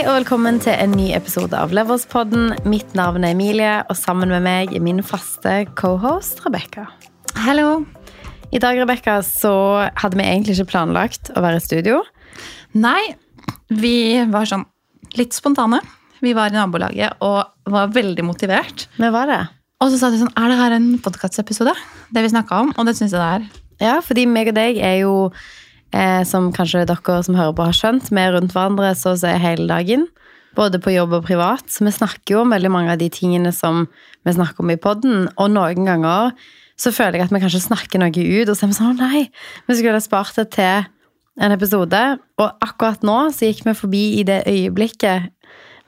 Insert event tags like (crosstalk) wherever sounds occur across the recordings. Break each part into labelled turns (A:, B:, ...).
A: Hei og velkommen til en ny episode av Leverspodden. Mitt navn er Emilie, og sammen med meg er min faste cohost Rebekka.
B: Hallo.
A: I dag Rebecca, så hadde vi egentlig ikke planlagt å være i studio.
B: Nei, vi var sånn litt spontane. Vi var i nabolaget og var veldig motivert.
A: Vi hva er det?
B: Og så sa de sånn Er det her en podkastepisode? Det vi snakka om. Og det syns jeg det er.
A: Ja, fordi meg og deg er jo, eh, som kanskje dere som hører på har skjønt, vi er rundt hverandre så å si hele dagen. Både på jobb og privat. Så vi snakker jo om veldig mange av de tingene som vi snakker om i podden. Og noen ganger så føler jeg at vi kanskje snakker noe ut, og så er vi sånn Nei, vi skulle ha spart det til en episode. Og akkurat nå så gikk vi forbi i det øyeblikket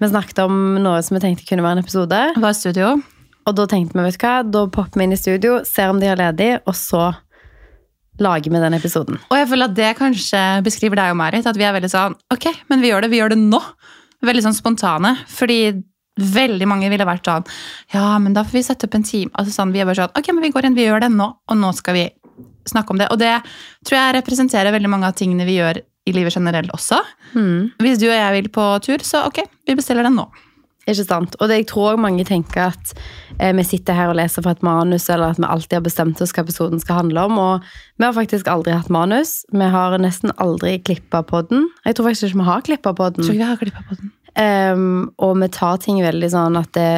A: vi snakket om noe som vi tenkte kunne være en episode.
B: Var i studio.
A: Og da tenkte vi, vet du hva, da popper vi inn i studio, ser om de har ledig, og så lager med den episoden.
B: Og jeg føler at det kanskje beskriver deg og Marit. At vi er veldig sånn Ok, men vi gjør det. Vi gjør det nå. Veldig sånn spontane. Fordi veldig mange ville vært sånn Ja, men da får vi sette opp en time. Altså sånn, Vi er bare sånn Ok, men vi går inn, vi gjør det nå, og nå skal vi snakke om det. Og det tror jeg representerer veldig mange av tingene vi gjør i livet generelt også.
A: Mm.
B: Hvis du og jeg vil på tur, så ok, vi bestiller den nå.
A: Ikke sant? Og det, jeg tror mange tenker at eh, vi sitter her og leser fra et manus, eller at vi alltid har bestemt oss hva episoden skal handle om. Og vi har faktisk aldri hatt manus. Vi har nesten aldri klippa den. Jeg tror faktisk ikke vi har klippa.
B: Tror ikke vi har på den.
A: Um, og vi tar ting veldig sånn at det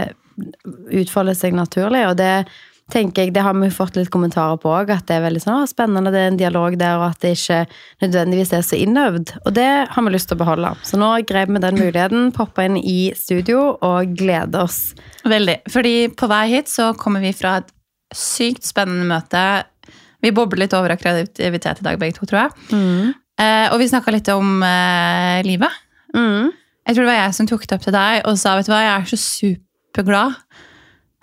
A: utfolder seg naturlig, og det tenker jeg, det har vi fått litt kommentarer på òg, at det er veldig sånn, å, spennende, det er en dialog der, og at det ikke nødvendigvis er så innøvd. Og det har vi lyst til å beholde. Så nå grep vi den muligheten, poppa inn i studio og gleder oss.
B: Veldig. Fordi på vei hit så kommer vi fra et sykt spennende møte. Vi bobler litt over av kreativitet i dag, begge to, tror jeg. Eh, og vi snakka litt om eh, livet.
A: Mm.
B: Jeg tror det var jeg som tok det opp til deg og sa vet du hva, jeg er så superglad.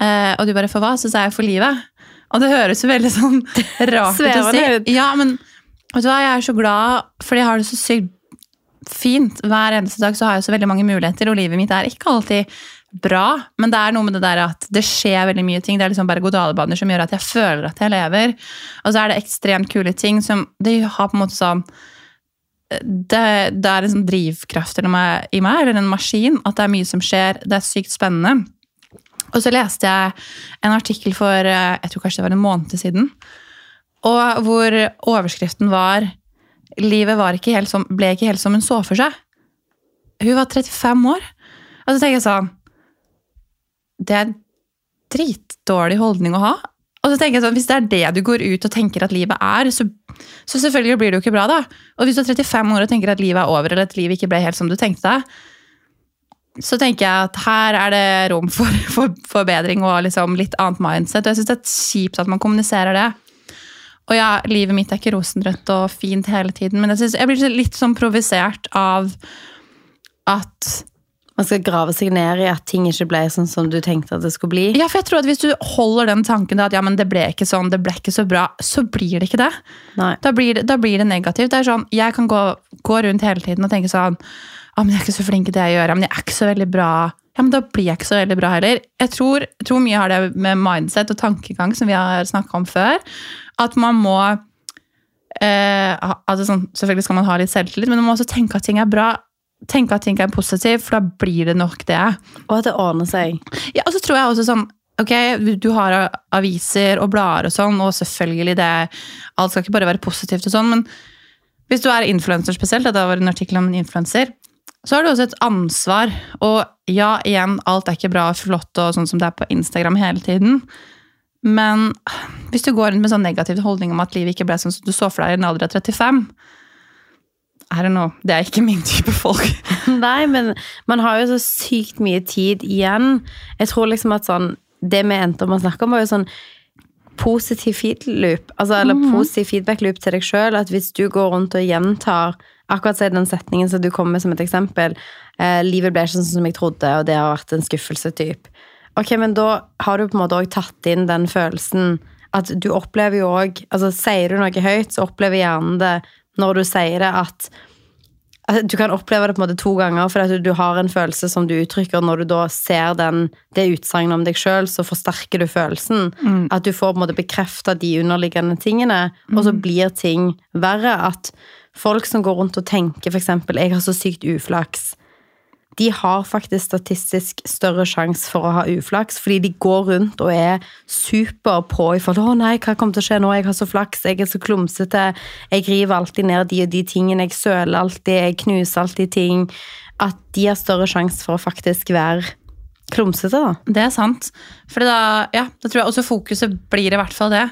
B: Eh, og du bare for hva? Så sa jeg for livet. Og det høres jo veldig sånn (laughs) rart ut å si. Ja, men vet du hva, jeg er så glad fordi jeg har det så sykt fint. Hver eneste dag så har jeg så veldig mange muligheter, og livet mitt er ikke alltid bra. Men det er noe med det der at det skjer veldig mye ting. Det er liksom berg-og-dal-baner som gjør at jeg føler at jeg lever. Og så er det ekstremt kule ting som Det har på en måte sånn det, det er en sånn drivkraft i meg, eller en maskin, at det er mye som skjer. Det er sykt spennende. Og så leste jeg en artikkel for eh, jeg tror kanskje det var en måned siden, og hvor overskriften var Livet var ikke helt som, ble ikke helt som hun så for seg. Hun var 35 år. Og så tenker jeg sånn Det er en dritdårlig holdning å ha. Og så tenker jeg sånn, Hvis det er det du går ut og tenker at livet er, så, så selvfølgelig blir det jo ikke bra. da. Og hvis du er 35 år og tenker at livet er over, eller at livet ikke ble helt som du tenkte deg, så tenker jeg at her er det rom for, (laughs) for forbedring og liksom litt annet mindset. Og jeg syns det er kjipt at man kommuniserer det. Og ja, livet mitt er ikke rosenrødt og fint hele tiden, men jeg, synes, jeg blir litt sånn provisert av at
A: Man skal grave seg ned i at ting ikke ble sånn som du tenkte at det skulle bli.
B: Ja, for jeg tror at hvis du holder den tanken at ja, men det ble ikke sånn, det ble ikke så bra, så blir det ikke det. Da blir det, da blir det negativt. Det er sånn, Jeg kan gå, gå rundt hele tiden og tenke sånn ah, men 'Jeg er ikke så flink i det jeg gjør. Ja, men jeg er ikke så veldig bra.' Ja, men Da blir jeg ikke så veldig bra heller. Jeg tror, tror mye har det med mindset og tankegang som vi har snakka om før. At man må eh, altså sånn, Selvfølgelig skal man ha litt selvtillit, men man må også tenke at ting er bra. Tenke at ting er positivt, for da blir det nok det.
A: Og at det ordner seg.
B: Ja, og så tror jeg også sånn Ok, du har aviser og blader og sånn, og selvfølgelig det Alt skal ikke bare være positivt og sånn, men hvis du er influenser spesielt, det var en artikkel om en influenser, så har du også et ansvar. Og ja, igjen, alt er ikke bra og flott og sånn som det er på Instagram hele tiden. Men hvis du går rundt med sånn negativ holdning om at livet ikke ble sånn som du så for deg i en alder av 35 I don't know. Det er ikke min type folk. (laughs)
A: Nei, men man har jo så sykt mye tid igjen. Jeg tror liksom at sånn Det vi endte om å snakke om, var jo sånn positiv feed-loop. Altså, eller positiv feedback-loop til deg sjøl. At hvis du går rundt og gjentar akkurat si den setningen som du kom med som et eksempel eh, 'Livet ble ikke sånn som jeg trodde, og det har vært en skuffelse', typ. Ok, men da har du på en måte òg tatt inn den følelsen at du opplever jo òg altså Sier du noe høyt, så opplever hjernen det når du sier det, at Altså, Du kan oppleve det på en måte to ganger, for at du, har en følelse som du uttrykker. Når du da ser den, det utsagnet om deg sjøl, så forsterker du følelsen. At du får på en måte bekrefta de underliggende tingene, og så blir ting verre. At folk som går rundt og tenker f.eks.: 'Jeg har så sykt uflaks'. de har faktisk statistisk større sjanse for å ha uflaks, fordi de går rundt og er super på i forhold til 'Å nei, hva kommer til å skje nå? Jeg har så flaks, jeg er så klumsete, jeg river alltid ned de og de tingene, jeg søler alltid, jeg knuser alltid ting'. At de har større sjanse for å faktisk være klumsete, da.
B: Det er sant. For da, ja, da tror jeg også fokuset blir i hvert fall det.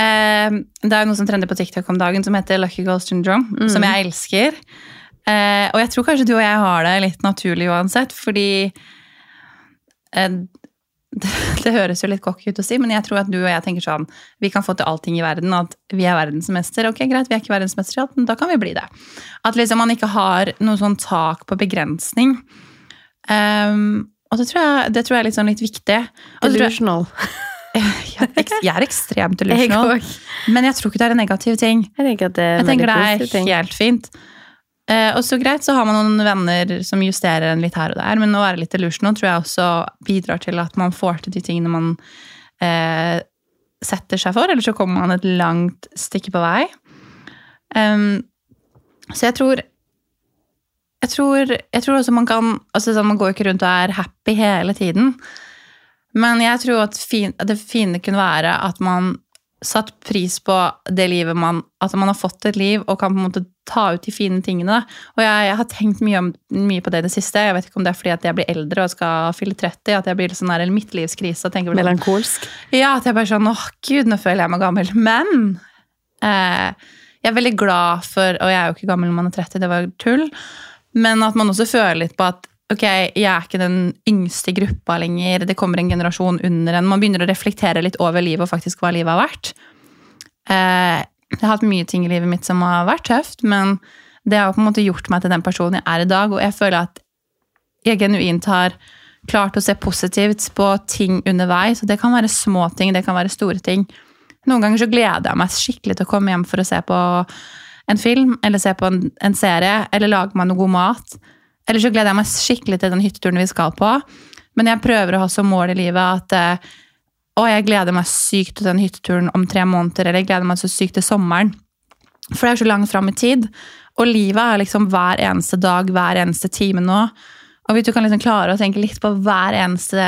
B: Eh, det er noe som trender på TikTok om dagen som heter Lucky Girl Syndrome, som jeg elsker. Eh, og jeg tror kanskje du og jeg har det litt naturlig uansett, fordi eh, det, (laughs) det høres jo litt cocky ut å si, men jeg tror at du og jeg tenker sånn Vi kan få til allting i verden, at vi er verdensmester. Ok, greit, vi er ikke verdensmester, men da kan vi bli det. At liksom man ikke har noe sånn tak på begrensning. Um, og det tror, jeg, det tror jeg er litt, sånn litt viktig.
A: Delusional. (laughs) (laughs)
B: jeg, er ekstremt (laughs)
A: illusjonal.
B: men jeg tror ikke det er en negativ ting.
A: Jeg tenker det er
B: Jeg tenker det er helt fint. Eh, og så greit, så har man noen venner som justerer en litt her og der, men å være litt illusjonal tror jeg også bidrar til at man får til de tingene man eh, setter seg for, eller så kommer man et langt stykke på vei. Um, så jeg tror jeg tror, jeg tror også man kan altså sånn, Man går ikke rundt og er happy hele tiden. Men jeg tror at fin, det fine kunne være at man satt pris på det livet man At man har fått et liv og kan på en måte ta ut de fine tingene. Og jeg, jeg har tenkt mye, om, mye på det i det siste. Jeg vet ikke om det er fordi at jeg blir eldre og skal fylle 30. At jeg blir sånn der, en midtlivskrise.
A: Melankolsk.
B: ja, at jeg bare sånn, åh gud, nå føler jeg meg gammel. Men eh, jeg er veldig glad for, og jeg er jo ikke gammel når man er 30, det var tull, men at man også føler litt på at ok, jeg er ikke den yngste gruppa lenger, det kommer en generasjon under en. Man begynner å reflektere litt over livet og faktisk hva livet har vært. Eh, jeg har hatt mye ting i livet mitt som har vært tøft, men det har på en måte gjort meg til den personen jeg er i dag, og jeg føler at jeg genuint har klart å se positivt på ting underveis. og Det kan være små ting, det kan være store ting. Noen ganger så gleder jeg meg skikkelig til å komme hjem for å se på en film, eller se på en, en serie, eller lage meg noe god mat. Eller så gleder jeg meg skikkelig til den hytteturen vi skal på. Men jeg prøver å ha som mål i livet at eh, å, jeg gleder meg sykt til den hytteturen om tre måneder, eller jeg gleder meg så sykt til sommeren. For det er så langt fram i tid. Og livet er liksom hver eneste dag, hver eneste time nå. Og hvis du kan liksom klare å tenke litt på hver eneste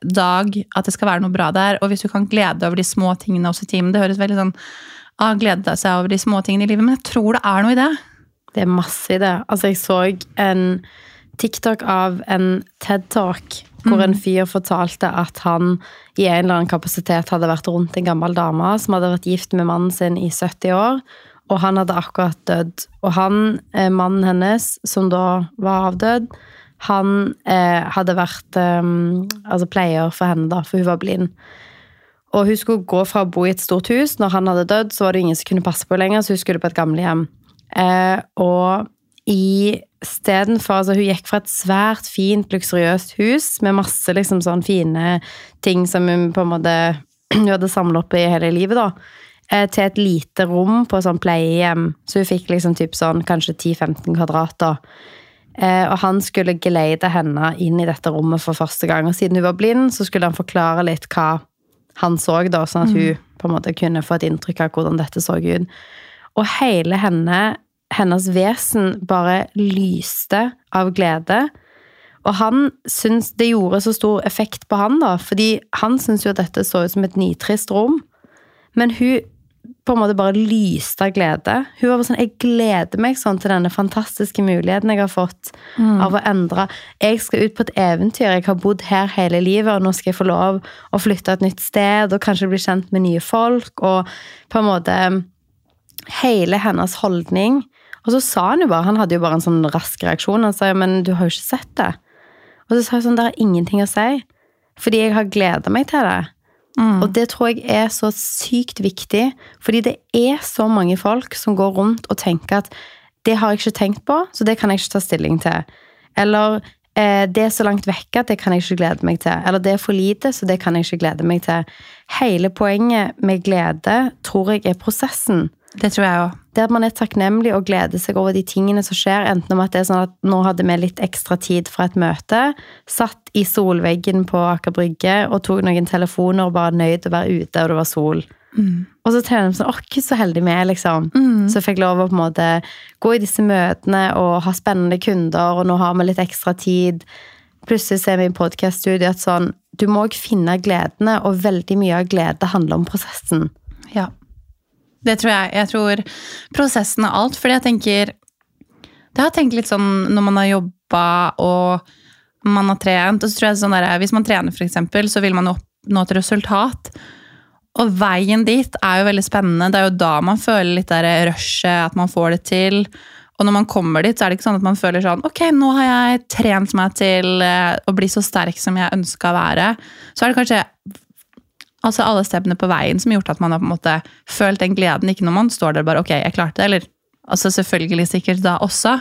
B: dag at det skal være noe bra der, og hvis du kan glede deg over de små tingene også i timen Det høres veldig sånn ah, glede seg over de små tingene i livet, men jeg tror det er noe i det.
A: Det er masse i det. Altså, jeg så en TikTok av en TED-talk hvor en fyr fortalte at han i en eller annen kapasitet hadde vært rundt en gammel dame som hadde vært gift med mannen sin i 70 år, og han hadde akkurat dødd. Og han, eh, mannen hennes, som da var avdød, han eh, hadde vært eh, altså pleier for henne, da, for hun var blind. Og hun skulle gå fra å bo i et stort hus. Når han hadde dødd, så var det ingen som kunne passe på henne lenger, så hun skulle på et gamlehjem. Eh, og i stedenfor altså Hun gikk fra et svært fint, luksuriøst hus med masse liksom sånn fine ting som hun på en måte (clears throat) hun hadde samla opp i hele livet, da, eh, til et lite rom på sånn pleiehjem. Så hun fikk liksom typ sånn kanskje 10-15 kvadrater. Eh, og han skulle geleide henne inn i dette rommet for første gang. Og siden hun var blind, så skulle han forklare litt hva han så, da, sånn at hun på en måte kunne få et inntrykk av hvordan dette så ut. Og hele henne, hennes vesen bare lyste av glede. Og han syns det gjorde så stor effekt på han, da, fordi han syntes jo at dette så ut som et nitrist rom. Men hun på en måte bare lyste av glede. Hun var bare sånn, Jeg gleder meg sånn til denne fantastiske muligheten jeg har fått av å endre. Jeg skal ut på et eventyr. Jeg har bodd her hele livet, og nå skal jeg få lov å flytte et nytt sted og kanskje bli kjent med nye folk. Og på en måte hele hennes holdning. Og så sa han jo bare, han hadde jo bare en sånn rask reaksjon. Han sa ja, men du har jo ikke sett det. Og så sa jeg sånn, det har ingenting å si. Fordi jeg har gleda meg til det. Og det tror jeg er så sykt viktig, fordi det er så mange folk som går rundt og tenker at det har jeg ikke tenkt på, så det kan jeg ikke ta stilling til. Eller eh, det er så langt vekke at det kan jeg ikke glede meg til. Eller det er for lite, så det kan jeg ikke glede meg til. Hele poenget med glede tror jeg er prosessen.
B: Det tror jeg òg.
A: det at man er takknemlig og gleder seg over de tingene som skjer, enten om at det er sånn at nå hadde vi litt ekstra tid fra et møte, satt i solveggen på Aker Brygge og tok noen telefoner og bare nøyd å være ute, og det var sol. Og så tenker de sånn, åh, gud så heldig vi er, liksom. Så jeg fikk lov å på en måte gå i disse møtene og ha spennende kunder, og nå har vi litt ekstra tid. Plutselig ser vi i podkaststudiet at sånn, du må også finne gledene, og veldig mye av glede handler om prosessen.
B: Ja. Det tror jeg. Jeg tror prosessen er alt, fordi jeg tenker Det har jeg tenkt litt sånn når man har jobba og man har trent, og så tror jeg sånn der, Hvis man trener, eksempel, så vil man oppnå et resultat. Og veien dit er jo veldig spennende. Det er jo da man føler litt der rushet, at man får det til. Og når man kommer dit, så er det ikke sånn at man føler sånn Ok, nå har jeg trent meg til eh, å bli så sterk som jeg ønska å være. Så er det kanskje altså alle steppene på veien som har gjort at man har på en måte følt den gleden. Ikke når man står der bare ok, jeg klarte det. Eller altså selvfølgelig sikkert da også.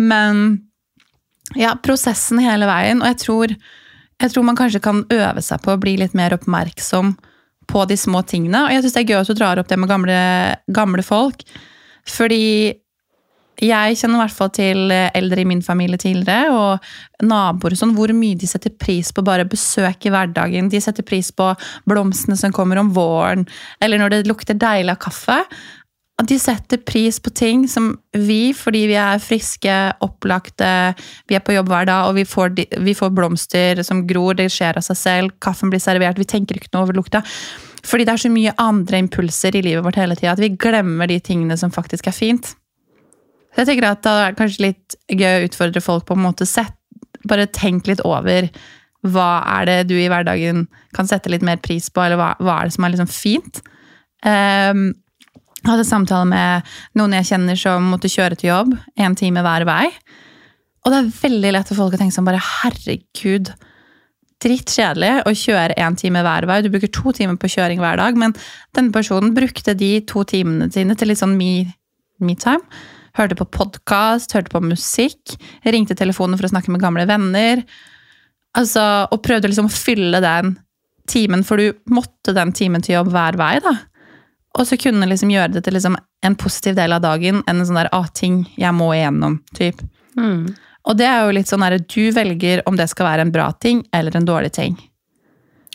B: Men ja, prosessen hele veien. Og jeg tror, jeg tror man kanskje kan øve seg på å bli litt mer oppmerksom på de små tingene. Og jeg syns det er gøy at du drar opp det med gamle, gamle folk. Fordi jeg kjenner i hvert fall til eldre i min familie tidligere, og naboer og sånn, hvor mye de setter pris på bare besøk i hverdagen. De setter pris på blomstene som kommer om våren, eller når det lukter deilig av kaffe. De setter pris på ting som vi, fordi vi er friske, opplagte, vi er på jobb hver dag, og vi får, vi får blomster som gror, det skjer av seg selv, kaffen blir servert, vi tenker ikke noe over lukta. Fordi det er så mye andre impulser i livet vårt hele tida at vi glemmer de tingene som faktisk er fint. Så jeg tenker at Det er kanskje litt gøy å utfordre folk på en måte sett, Bare tenk litt over hva er det du i hverdagen kan sette litt mer pris på, eller hva, hva er det som er liksom fint. Um, jeg hadde samtale med noen jeg kjenner som måtte kjøre til jobb en time hver vei. Og det er veldig lett for folk å tenke sånn bare herregud, drittkjedelig å kjøre én time hver vei. Du bruker to timer på kjøring hver dag, men denne personen brukte de to timene sine til litt sånn me, me time hørte på podkast, hørte på musikk, ringte telefonen for å snakke med gamle venner. Altså, og prøvde liksom å fylle den timen, for du måtte den timen til jobb hver vei. da. Og så kunne liksom gjøre det til liksom en positiv del av dagen enn en sånn der ah, ting jeg må igjennom. typ.
A: Mm.
B: Og det er jo litt sånn at du velger om det skal være en bra ting eller en dårlig ting.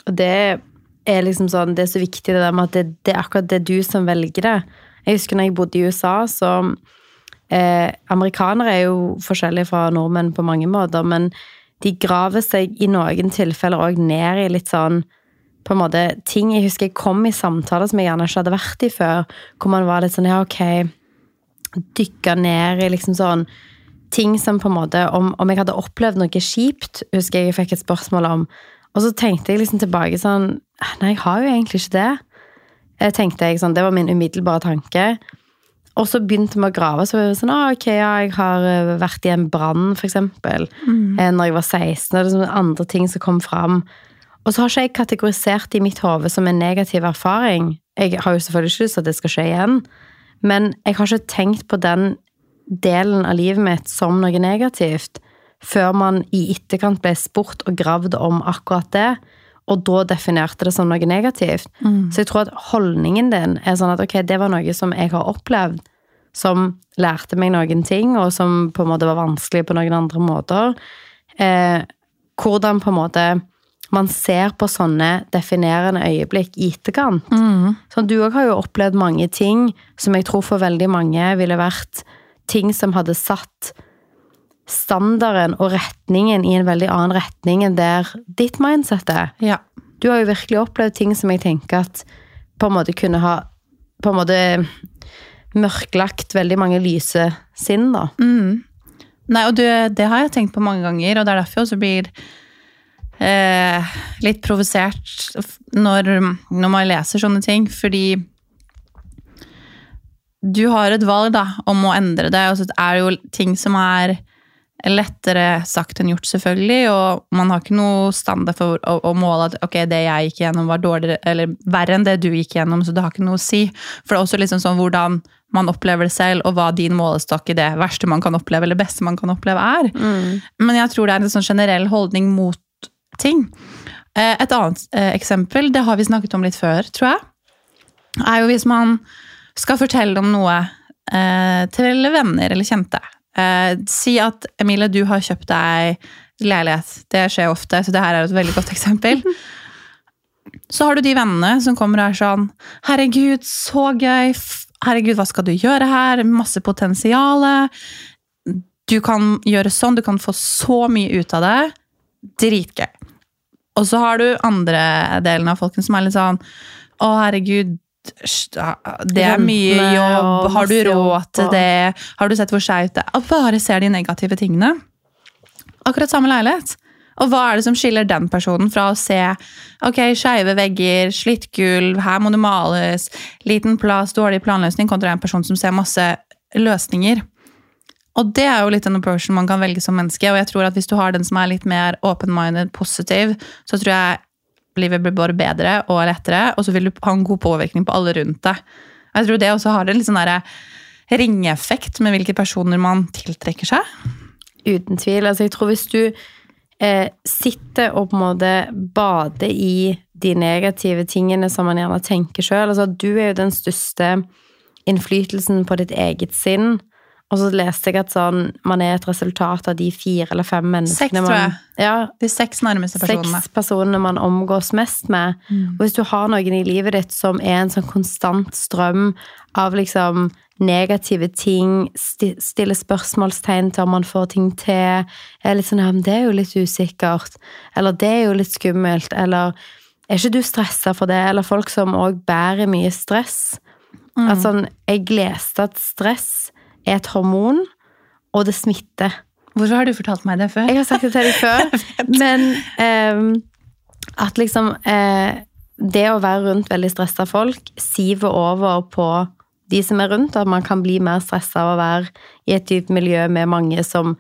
A: Og det er liksom sånn, det er så viktig det der med at det, det er akkurat det du som velger det. Jeg husker når jeg bodde i USA, så eh, Amerikanere er jo forskjellige fra nordmenn på mange måter, men de graver seg i noen tilfeller òg ned i litt sånn på en måte ting Jeg husker jeg kom i samtaler som jeg gjerne ikke hadde vært i før, hvor man var litt sånn ja, ok Dykka ned i liksom sånn ting som på en måte Om, om jeg hadde opplevd noe kjipt, husker jeg jeg fikk et spørsmål om. Og så tenkte jeg liksom tilbake sånn Nei, jeg har jo egentlig ikke det. Jeg tenkte jeg sånn, Det var min umiddelbare tanke. Og så begynte vi å grave. Så var det sånn, ah, ok, ja, jeg har eh, vært i en brann, f.eks. Mm. Når jeg var 16. Og det er sånn andre ting som kom fram. Og så har ikke jeg kategorisert det i mitt hode som en negativ erfaring. Jeg har jo selvfølgelig ikke lyst til at det skal skje igjen, men jeg har ikke tenkt på den delen av livet mitt som noe negativt før man i etterkant ble spurt og gravd om akkurat det og da definerte det som noe negativt. Mm. Så jeg tror at holdningen din er sånn at ok, det var noe som jeg har opplevd, som lærte meg noen ting, og som på en måte var vanskelig på noen andre måter. Eh, hvordan på en måte man ser på sånne definerende øyeblikk i etterkant. Mm. Så du òg har jo opplevd mange ting som jeg tror for veldig mange ville vært ting som hadde satt standarden og retningen i en veldig annen retning enn der ditt mindset er.
B: Ja.
A: Du har jo virkelig opplevd ting som jeg tenker at på en måte kunne ha på en måte mørklagt veldig mange lyse sinn, da.
B: Mm. Nei, og det, det, har jeg tenkt på mange ganger, og det er derfor jeg også blir eh, litt provosert når, når man leser sånne ting, fordi du har et valg da, om å endre det, og så er det jo ting som er lettere sagt enn gjort, selvfølgelig. Og man har ikke noe standard for å, å, måle at ok, det jeg gikk gjennom, var dårligere eller verre enn det du gikk gjennom, så det har ikke noe å si. For det er også liksom sånn hvordan man opplever det selv, og hva din målestokk i det verste man kan oppleve, eller beste man kan oppleve, er. Mm. Men jeg tror det er en sånn generell holdning mot ting. Eh, et annet eh, eksempel, det har vi snakket om litt før, tror jeg, er jo hvis man skal fortelle om noe eh, til venner eller kjente. Eh, si at Emilie, du har kjøpt deg leilighet. Det skjer ofte, så det her er et veldig godt eksempel. (laughs) Så har du de vennene som kommer og er sånn Herregud, så gøy. Herregud, hva skal du gjøre her? Masse potensial. Du kan gjøre sånn, du kan få så mye ut av det. Dritgøy. Og så har du andre delen av folken som er litt sånn Å, herregud, det er mye jobb. Har du råd til det? Har du sett hvor skeivt det er? Bare ser de negative tingene. Akkurat samme leilighet. Og hva er det som skiller den personen fra å se ok, skeive vegger, slitt gulv, her må det males, liten plass, dårlig planløsning, kontra en person som ser masse løsninger. Og det er jo litt en approach man kan velge som menneske, og jeg tror at hvis du har den som er litt mer open-minded, positiv, så tror jeg livet blir bare bedre og lettere, og så vil du ha en god påvirkning på alle rundt deg. Jeg tror det også har en litt sånn ringeeffekt med hvilke personer man tiltrekker seg.
A: Uten tvil. Altså, jeg tror hvis du eh, sitter og på en måte bader i de negative tingene som man gjerne tenker sjøl altså, Du er jo den største innflytelsen på ditt eget sinn. Og så leste jeg at sånn, man er et resultat av de fire eller fem menneskene
B: Seks, tror jeg.
A: man Ja,
B: De seks nærmeste personene.
A: seks personene man omgås mest med. Og hvis du har noen i livet ditt som er en sånn konstant strøm av liksom negative ting, sti stiller spørsmålstegn til om man får ting til, er litt sånn ja, men det er jo litt usikkert, eller det er jo litt skummelt, eller er ikke du stressa for det, eller folk som òg bærer mye stress. At sånn, jeg leste at stress er et hormon, og det smitter.
B: Hvorfor har du fortalt meg det før?
A: Jeg har sagt det til deg før, (laughs) men eh, at liksom eh, Det å være rundt veldig stressa folk siver over på de som er rundt, at man kan bli mer stressa av å være i et dypt miljø med mange som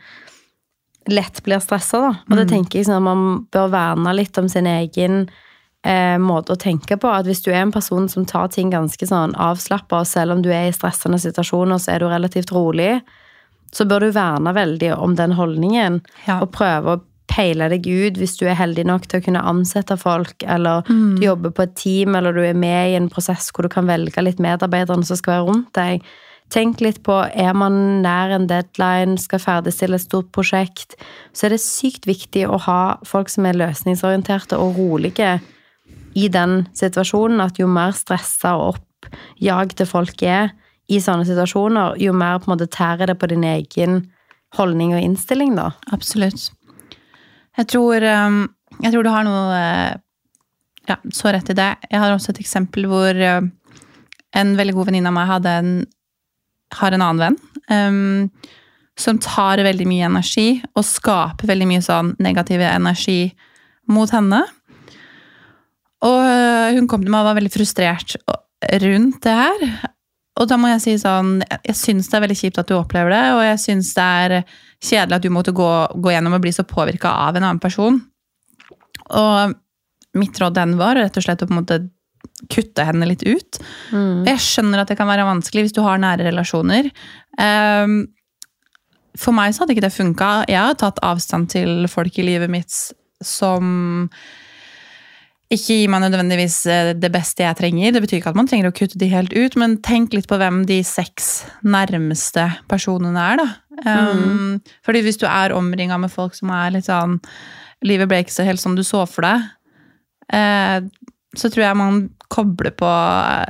A: lett blir stressa. Og det tenker jeg sånn at man bør verne litt om sin egen eh, måte å tenke på. At hvis du er en person som tar ting ganske sånn avslappa, og selv om du er i stressende situasjoner, så er du relativt rolig, så bør du verne veldig om den holdningen.
B: Ja.
A: Og prøve å peile deg ut hvis du er heldig nok til å kunne ansette folk, eller du jobber på et team, eller du er med i en prosess hvor du kan velge litt medarbeiderne som skal være rundt deg. Tenk litt på, er man nær en deadline, skal ferdigstille et stort prosjekt, så er det sykt viktig å ha folk som er løsningsorienterte og rolige i den situasjonen, at jo mer stressa og oppjagte folk er i sånne situasjoner, jo mer på en måte tærer det på din egen holdning og innstilling, da.
B: Absolutt. Jeg tror, um, jeg tror du har noe eh, ja, så rett i det. Jeg har også et eksempel hvor eh, en veldig god venninne av meg en, har en annen venn um, som tar veldig mye energi og skaper veldig mye sånn negativ energi mot henne. Og øh, hun kom til meg og var veldig frustrert rundt det her. Og da må jeg si sånn Jeg, syns det er veldig kjipt at du opplever det, og jeg syns det er kjedelig at du måtte gå, gå gjennom og bli så påvirka av en annen person. Og mitt råd den var rett og slett å på en måte kutte henne litt ut. Og jeg skjønner at det kan være vanskelig hvis du har nære relasjoner. Um, for meg så hadde ikke det funka. Jeg har tatt avstand til folk i livet mitt som ikke gir meg nødvendigvis eh, det beste jeg trenger. Det betyr ikke at man trenger å kutte de helt ut, men tenk litt på hvem de seks nærmeste personene er, da. Um, Fordi hvis du er omringa med folk som er litt sånn Livet ble ikke så helt som du så for deg. Uh, så tror jeg man kobler på uh,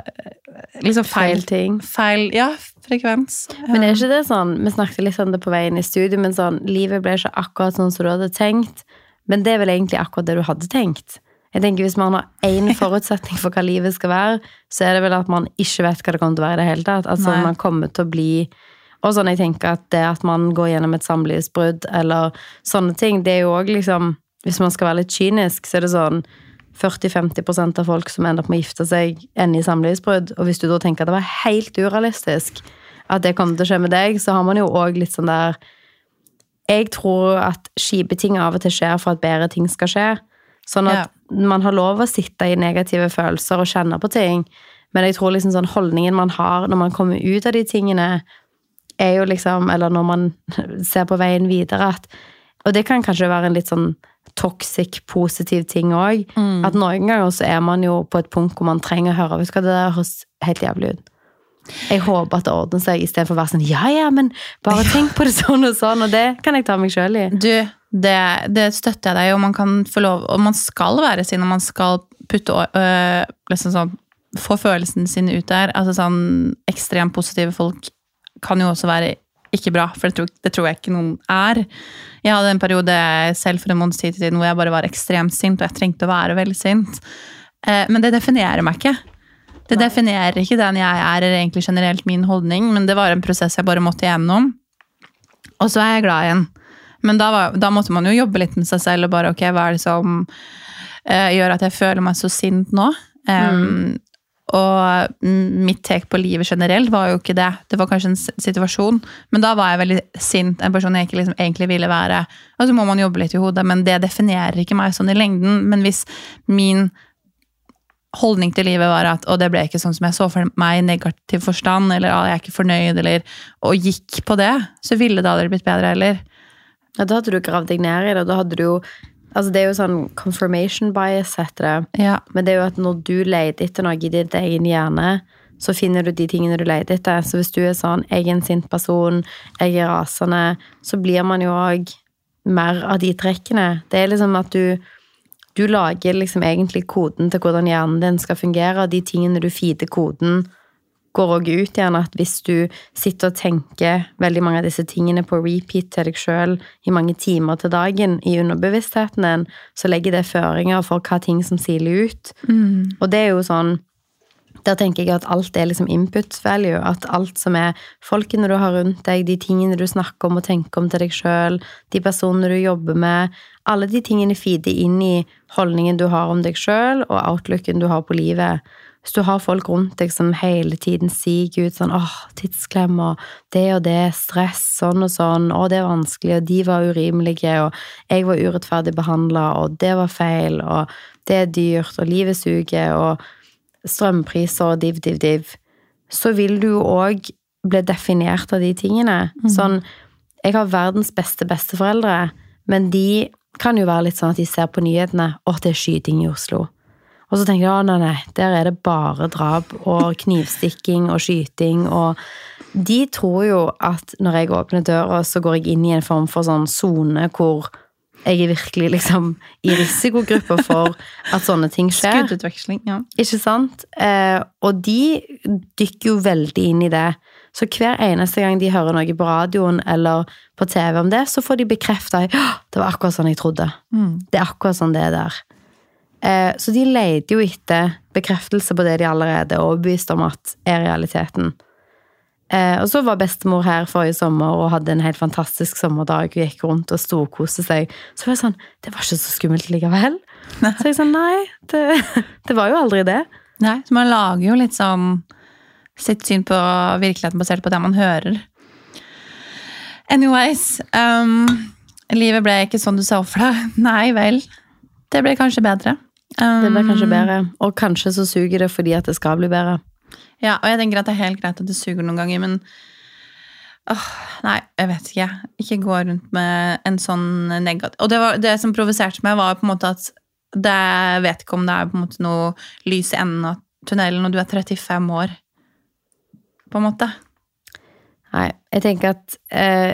B: liksom feil,
A: Feil ting.
B: feil Ja, frekvens.
A: Men er ikke det sånn, vi snakket litt om det på veien i studio, men sånn, livet ble ikke akkurat sånn som du hadde tenkt, men det er vel egentlig akkurat det du hadde tenkt. Jeg tenker Hvis man har én (laughs) forutsetning for hva livet skal være, så er det vel at man ikke vet hva det kommer til å være i det hele tatt. Altså
B: Nei.
A: man kommer til å bli Og sånn jeg tenker at det at man går gjennom et samlivsbrudd eller sånne ting, det er jo òg liksom Hvis man skal være litt kynisk, så er det sånn 40-50% av folk som ender opp med å gifte seg, ender i samlivsbrudd. Og hvis du da tenker at det var helt urealistisk at det kommer til å skje med deg, så har man jo òg litt sånn der Jeg tror at kjipe ting av og til skjer for at bedre ting skal skje. Sånn at man har lov å sitte i negative følelser og kjenne på ting. Men jeg tror liksom sånn holdningen man har når man kommer ut av de tingene, er jo liksom Eller når man (laughs) ser på veien videre at Og det kan kanskje være en litt sånn toxic, positiv ting òg. At noen ganger så er man jo på et punkt hvor man trenger å høre Vet du hva, det der høres helt jævlig ut. Jeg håper at det ordner seg, istedenfor å være sånn Ja, ja, men bare (laughs) tenk på det sånn og sånn, og det kan jeg ta meg sjøl i.
B: Du, det, det støtter jeg deg i, og man kan få lov Og man skal være sin, og man skal putte øh, liksom sånn Få følelsene sine ut der. Altså sånn ekstremt positive folk kan jo også være ikke bra, for det tror, det tror jeg ikke noen er. Jeg hadde en periode selv for en måneds tid siden hvor jeg bare var ekstremt sint, og jeg trengte å være veldig sint. Eh, men det definerer meg ikke. Det definerer ikke den jeg er, eller egentlig generelt min holdning, men det var en prosess jeg bare måtte igjennom. Og så er jeg glad igjen. Men da, var, da måtte man jo jobbe litt med seg selv og bare ok, hva er det som eh, gjør at jeg føler meg så sint nå? Um, og mitt tek på livet generelt var jo ikke det. Det var kanskje en situasjon, men da var jeg veldig sint. En person jeg ikke liksom egentlig ville være. Og så må man jobbe litt i hodet, men det definerer ikke meg sånn i lengden. Men hvis min holdning til livet var at og det ble ikke sånn som jeg så for meg i negativ forstand, eller at jeg er ikke fornøyd, eller og gikk på det, så ville det aldri blitt bedre heller.
A: Ja, Da hadde du gravd deg ned i det, da hadde du jo Altså Det er jo sånn confirmation bias, heter det.
B: Ja.
A: Men det er jo at når du leter etter noe i din egen hjerne, så finner du de tingene du leter etter. Så hvis du er sånn 'jeg er en sint person', 'jeg er rasende', så blir man jo òg mer av de trekkene. Det er liksom at du du lager liksom egentlig koden til hvordan hjernen din skal fungere, og de tingene du feeder koden, går òg ut igjen at hvis du sitter og tenker veldig mange av disse tingene på repeat til deg sjøl i mange timer til dagen i underbevisstheten din, så legger det føringer for hva ting som siler ut.
B: Mm.
A: Og det er jo sånn der tenker jeg at alt er liksom input value. At alt som er folkene du har rundt deg, de tingene du snakker om og tenker om til deg sjøl, de personene du jobber med, alle de tingene feeder inn i holdningen du har om deg sjøl, og outlooken du har på livet. Hvis du har folk rundt deg som hele tiden siger ut sånn åh, tidsklemmer, det og det, stress, sånn og sånn, å, det er vanskelig, og de var urimelige, og jeg var urettferdig behandla, og det var feil, og det er dyrt, og livet suger, og strømpriser og div, div, div, så vil du jo òg bli definert av de tingene. Sånn Jeg har verdens beste besteforeldre, men de kan jo være litt sånn at de ser på nyhetene at det er skyting i Oslo. Og så tenker jeg at nei, nei, der er det bare drap og knivstikking og skyting og De tror jo at når jeg åpner døra, så går jeg inn i en form for sånn sone hvor jeg er virkelig liksom i risikogruppa for at sånne ting skjer.
B: Skuddutveksling, ja.
A: Ikke sant? Eh, og de dykker jo veldig inn i det. Så hver eneste gang de hører noe på radioen eller på TV om det, så får de bekrefta at det var akkurat sånn jeg trodde. Det er akkurat sånn det er der. Eh, så de leter jo etter bekreftelse på det de allerede er overbevist om at er realiteten. Eh, og så var bestemor her forrige sommer og hadde en helt fantastisk sommerdag. Hun gikk rundt og storkoste seg. Så var jeg sånn Det var ikke så skummelt likevel. Så jeg sånn Nei, det, (laughs) det var jo aldri det.
B: Nei, så man lager jo litt sånn sitt syn på virkeligheten basert på det man hører. Anyways um, Livet ble ikke sånn du så for deg. Nei vel. Det ble kanskje bedre. Um,
A: Det blir kanskje bedre. Og kanskje så suger det fordi at det skal bli bedre.
B: Ja, og jeg tenker at det er helt greit at det suger noen ganger, men åh, Nei, jeg vet ikke. Ikke gå rundt med en sånn negativ Og det, var, det som provoserte meg, var på en måte at det, vet ikke om det er på en måte noe lys i enden av tunnelen når du er 35 år. På en måte.
A: Nei, jeg tenker at eh,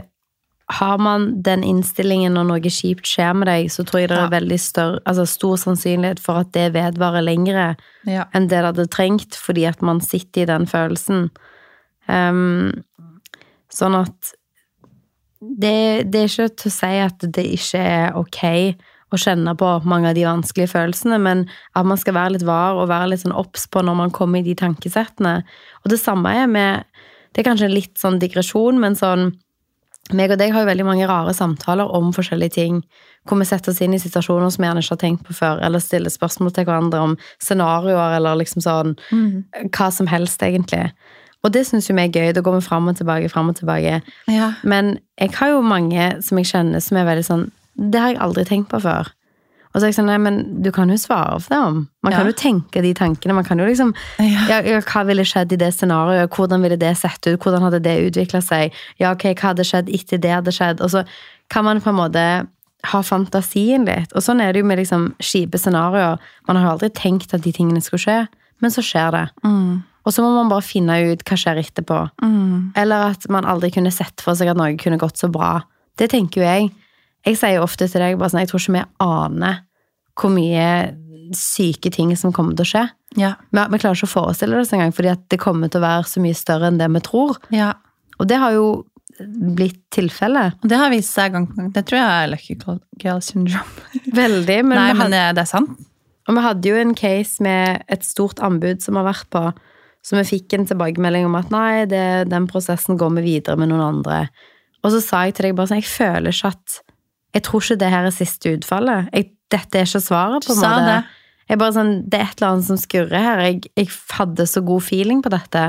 A: har man den innstillingen når noe kjipt skjer med deg, så tror jeg det er veldig større, altså stor sannsynlighet for at det vedvarer lengre
B: Ja.
A: enn det det hadde trengt, fordi at man sitter i den følelsen. Um, sånn at det, det er ikke til å si at det ikke er ok å kjenne på mange av de vanskelige følelsene, men at man skal være litt var og være litt sånn obs på når man kommer i de tankesettene. Og det samme er med Det er kanskje en litt sånn digresjon, men sånn meg og deg har jo veldig mange rare samtaler om forskjellige ting. Hvor vi setter oss inn i situasjoner som vi gjerne ikke har tenkt på før, eller stiller spørsmål til hverandre om scenarioer, eller liksom sånn Hva som helst, egentlig. Og det syns jo vi er gøy. Da går vi fram og tilbake, fram og tilbake.
B: Ja.
A: Men jeg har jo mange som jeg kjenner som er veldig sånn Det har jeg aldri tenkt på før. Og så er jeg sånn, nei, men du kan jo svare for det om. Man kan
B: Ja.
A: jo tenke de tankene. Man kan jo liksom
B: Ja.
A: ja, hva ville skjedd i det scenarioet? Hvordan ville det sett ut? Hvordan hadde det utvikla seg? Ja, ok, hva hadde skjedd etter det hadde skjedd? Og så kan man på en måte ha fantasien litt. Og sånn er det jo med liksom kjipe scenarioer. Man har aldri tenkt at de tingene skulle skje, men så skjer det.
B: Mm.
A: Og så må man bare finne ut hva skjer etterpå.
B: Mm.
A: Eller at man aldri kunne sett for seg at noe kunne gått så bra. Det tenker jo jeg. Jeg sier ofte til deg bare sånn, jeg tror ikke vi aner hvor mye syke ting som kommer til å skje.
B: Ja.
A: Vi, vi klarer ikke å forestille det engang, fordi det kommer til å være så mye større enn det vi tror.
B: ja.
A: Og det har jo blitt tilfellet.
B: Og det har vist seg gang på gang. Det tror jeg er lucky girl syndrome. (laughs)
A: Veldig. Men,
B: Nei,
A: hadde,
B: men det, det er sant.
A: og vi hadde jo en case med et stort anbud som har vært på, så vi fikk en tilbakemelding om at nei, det, den prosessen går vi videre med noen andre. Og så sa jeg til deg bare sånn, jeg føler ikke at Jeg tror ikke det her er siste utfallet. Jeg, dette er ikke svaret, på en måte.
B: det.
A: Jeg bare sånn, Det er et eller annet som skurrer her. Jeg, jeg hadde så god feeling på dette.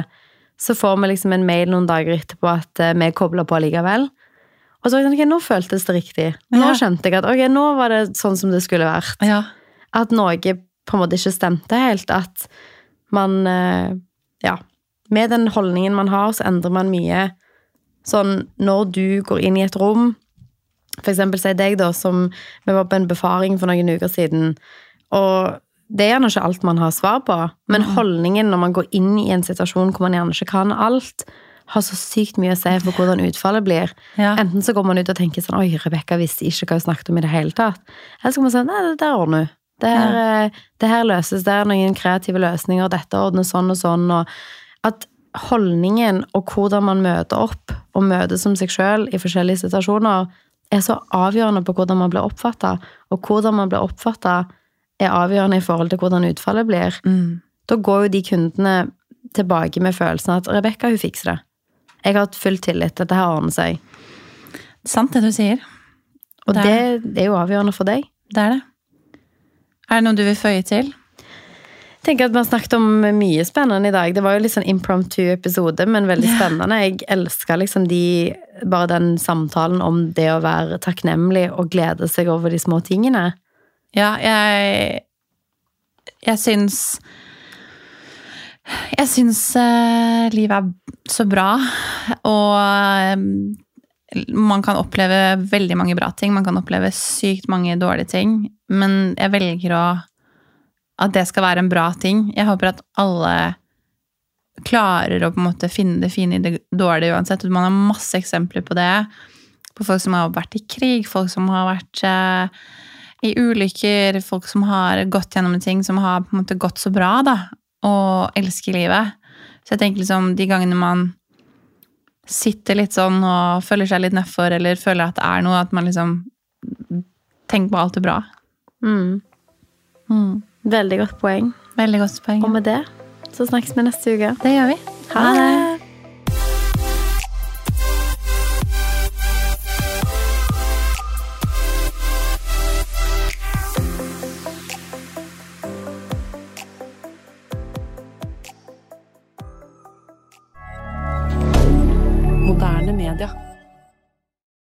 A: Så får vi liksom en mail noen dager etterpå at eh, vi er kobla på likevel. Og så sånn, ok, nå føltes det riktig. Nå skjønte jeg at ok, nå var det sånn som det skulle vært.
B: Ja.
A: At noe på en måte ikke stemte helt. At man eh, Ja. Med den holdningen man har, så endrer man mye. Sånn når du går inn i et rom For eksempel si deg, da, som Vi var på en befaring for noen uker siden. Og det er gjerne ikke alt man har svar på, men holdningen når man går inn i en situasjon hvor man gjerne ikke kan alt, har så sykt mye å si for hvordan utfallet blir.
B: Ja.
A: Enten så går man ut og tenker sånn Oi, Rebekka visste ikke hva hun snakket om i det hele tatt. Eller så kan man si Nei, det der ordner hun. Det her, ja. det her løses. Det er noen kreative løsninger. Dette ordner sånn og sånn. Og at holdningen og hvordan man møter opp og møter som seg sjøl i forskjellige situasjoner, er så avgjørende på hvordan man blir oppfatta. Og hvordan man blir oppfatta, er avgjørende i forhold til hvordan utfallet blir.
B: Mm.
A: Da går jo de kundene tilbake med følelsen at Rebekka, hun fikser det. Jeg har hatt full tillit. Dette her ordner seg.
B: Sant det du sier.
A: Og
B: Det
A: det,
B: er
A: det er jo avgjørende for deg.
B: Det er det. Er det noe du vil føye til?
A: Tenker at Vi har snakket om mye spennende i dag. Det var jo litt sånn impromptu episode, men veldig spennende. Jeg elsker liksom de, bare den samtalen om det å være takknemlig og glede seg over de små tingene.
B: Ja, jeg Jeg syns Jeg syns eh, livet er så bra, og eh, man kan oppleve veldig mange bra ting. Man kan oppleve sykt mange dårlige ting, men jeg velger å at det skal være en bra ting. Jeg håper at alle klarer å på en måte finne det fine i det dårlige uansett. Man har masse eksempler på det. På folk som har vært i krig, folk som har vært eh, i ulykker, folk som har gått gjennom ting som har på en måte gått så bra, da, og elsker livet. Så jeg tenker liksom, de gangene man sitter litt sånn og føler seg litt nedfor, eller føler at det er noe, at man liksom tenker på alt det bra.
A: Mm.
B: Mm.
A: Veldig godt poeng.
B: Veldig godt poeng.
A: Og med det så snakkes vi neste uke.
B: Det gjør vi.
A: Ha det!